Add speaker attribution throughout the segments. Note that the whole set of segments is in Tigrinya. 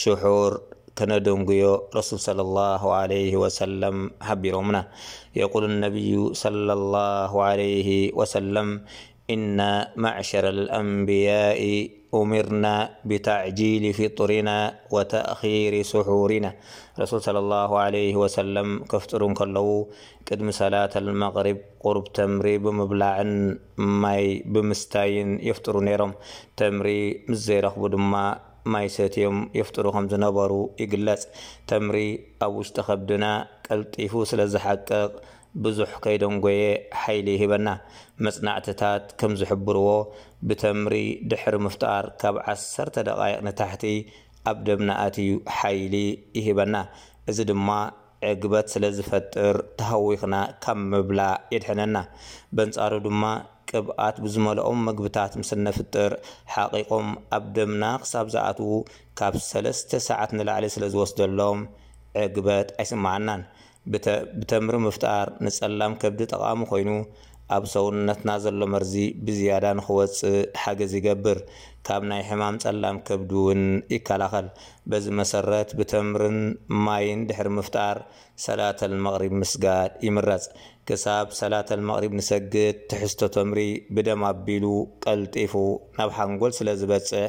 Speaker 1: ሽሑር ከነደንጉዮ ረሱል ሰለላሁ ዓለይሂ ወሰለም ሓቢሮሙና የቁሉ ነብዩ ሰለላሁ ዓለይሂ ወሰለም ኢና መዕሸረል ኣንቢያኢ ኡሚርና ቢተዕጂሊ ፊጥሪና ወተእኺሪ ስሑሪና ረሱል ሰለላሁ ዓለይሂ ወሰለም ከፍጥሩ እንከለዉ ቅድሚ ሰላተል መግሪብ ቁሩብ ተምሪ ብምብላዕን ማይ ብምስታይን የፍጥሩ ነይሮም ተምሪ ምስ ዘይረኽቡ ድማ ማይ ሰትዮም የፍጥሩ ከም ዝነበሩ ይግለጽ። ተምሪ ኣብ ውሽጢ ከብድና ቀልጢፉ ስለ ዝሓቅቕ ብዙሕ ከይደንጎየ ሓይሊ ይህበና። መጽናዕትታት ከም ዝሕብርዎ ብተምሪ ድሕሪ ምፍጣር ካብ ዓሰርተ ደቓይቕ ንታሕቲ ኣብ ደምና ኣትዩ ሓይሊ ይህበና። እዚ ድማ ዕግበት ስለ ዝፈጥር ተሃዊኽና ካብ ምብላዕ የድሕነና። በንጻሩ ድማ ቅብኣት ብዝመልኦም መግብታት ምስ እነፍጥር ሓቒቖም ኣብ ደምና ክሳብ ዝኣትዉ ካብ ሰለስተ ሰዓት ንላዕሊ ስለ ዝወስደሎም ዕግበት ኣይስመዓናን። ብተምሪ ምፍጣር ንጸላም ከብዲ ጠቓሚ ኮይኑ ኣብ ሰውነትና ዘሎ መርዚ ብዝያዳ ንኽወጽእ ሓገዝ ይገብር። ካብ ናይ ሕማም ጸላም ከብዲ ውን ይከላኸል። በዚ መሰረት ብተምርን ማይን ድሕሪ ምፍጣር ሰላተል መቕሪብ ምስጋድ ይምረጽ። ክሳብ ሰላተል መቕሪብ ንሰግድ ትሕዝቶ ተምሪ ብደም ኣቢሉ ቀልጢፉ ናብ ሓንጎል ስለ ዝበጽሕ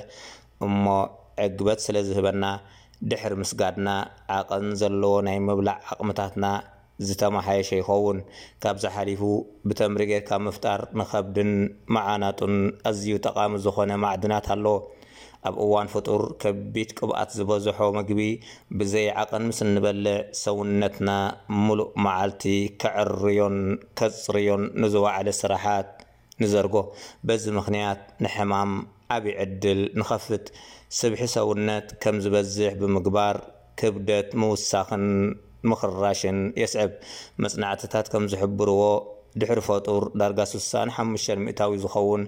Speaker 1: እሞ ዕግበት ስለ ዝህበና ድሕሪ ምስጋድና ዓቐን ዘለዎ ናይ ምብላዕ ዓቕምታትና ዝተመሓየሸ ይኸውን። ካብዚ ሓሊፉ ብተምሪ ጌርካ ምፍጣር ንከብድን መዓናጡን ኣዝዩ ጠቓሚ ዝኾነ ማዕድናት ኣሎ። ኣብ እዋን ፍጡር ከቢድ ቅብኣት ዝበዘሖ ምግቢ ብዘይ ዓቐን ምስ እንበልዕ ሰውነትና ምሉእ መዓልቲ ከዐርዮን ከጽርዮን ንዝወዓለ ስራሓት፣ ንዘርጎ። በዚ ምኽንያት ንሕማም ዓቢ ዕድል ንኸፍት። ስብሒ ሰውነት ከም ዝበዝሕ ብምግባር ክብደት ምውሳኽን ምኽርራሽን የስዕብ። መጽናዕትታት ከም ዝሕብርዎ ድሕሪ ፈጡር ዳርጋ ስሳ ንሓሙሽተ ሚእታዊ ዝኸውን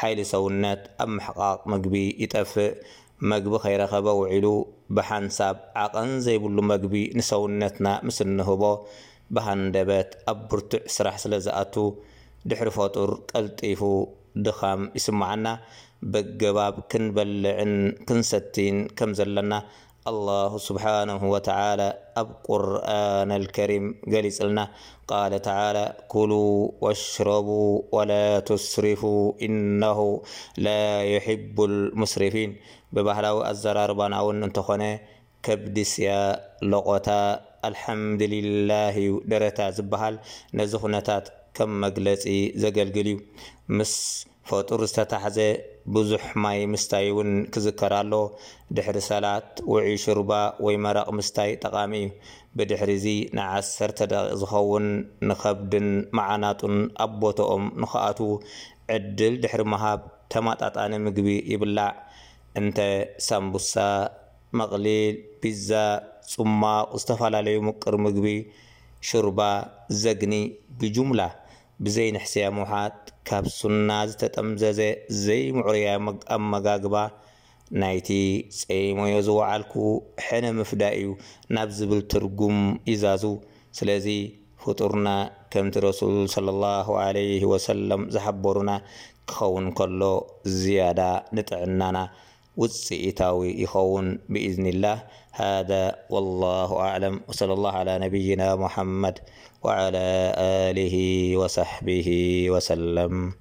Speaker 1: ሓይሊ ሰውነት ኣብ ምሕቓቕ ምግቢ ይጠፍእ። መግቢ ከይረኸበ ውዒሉ ብሓንሳብ ዓቐን ዘይብሉ መግቢ ንሰውነትና ምስ እንህቦ፣ ብሃንደበት ኣብ ብርቱዕ ስራሕ ስለ ዝኣቱ፣ ድሕሪ ፈጡር ቀልጢፉ ድኻም ይስምዓና። በገባብ ክንበልዕን ክንሰቲን ከም ዘለና ኣላሁ ስብሓነሁ ወተዓላ ኣብ ቁርኣነል ከሪም ገሊጽልና። ቃለ ተዓላ፣ ኩሉ ወሽረቡ ወላ ቱስሪፉ ኢነሁ ላዩሒቡል ሙስሪፊን። ብባህላዊ ኣዘራርባና'ውን እንተኾነ፣ ከብድስያ ሎቖታ ኣልሓምድሊላህ'ዩ ደረታ ዝበሃል ነዚ ኩነታት ከም መግለጺ ዘገልግል'ዩ። ምስ ፈጡር ዝተታሕዘ ብዙሕ ማይ ምስታይ'ውን ክዝከር ኣለዎ። ድሕሪ ሰላት ውዑይ ሹርባ ወይ መረቕ ምስታይ ጠቓሚ'ዩ። ብድሕሪ'ዚ ንዓሰርተ ደቒቕ ዝኸውን ንከብድን መዓናጡን ኣብ ቦትኦም ንኽኣትዉ ዕድል ድሕሪ ምሃብ ተመጣጣኒ ምግቢ ይብላዕ። እንተ ሳምቡሳ፣ መቕሊል፣ ፒዛ፣ ጹማቕ፣ ዝተፈላለዩ ምቅር ምግቢ፣ ሹርባ፣ ዘግኒ፣ ብጁምላ ብዘይ ንሕስያ ምውሓጥ፣ ካብ ሱና ዝተጠምዘዘ ዘይምዕሩይ ኣመጋግባ፣ ናይቲ ጸይመዮ ዝወዓልኩ ሕነ ምፍዳይ'ዩ ናብ ዝብል ትርጉም ይዛዙ። ስለዚ ፍጡርና ከምቲ ረሱል ሰለላሁ ዓለይሂ ወሰለም ዝሓበሩና ክኸውን ከሎ ዝያዳ ንጥዕናና وس تاو يخون بإذن الله هذا والله أعلم وصلى الله على نبينا محمد وعلى آله وصحبه وسلم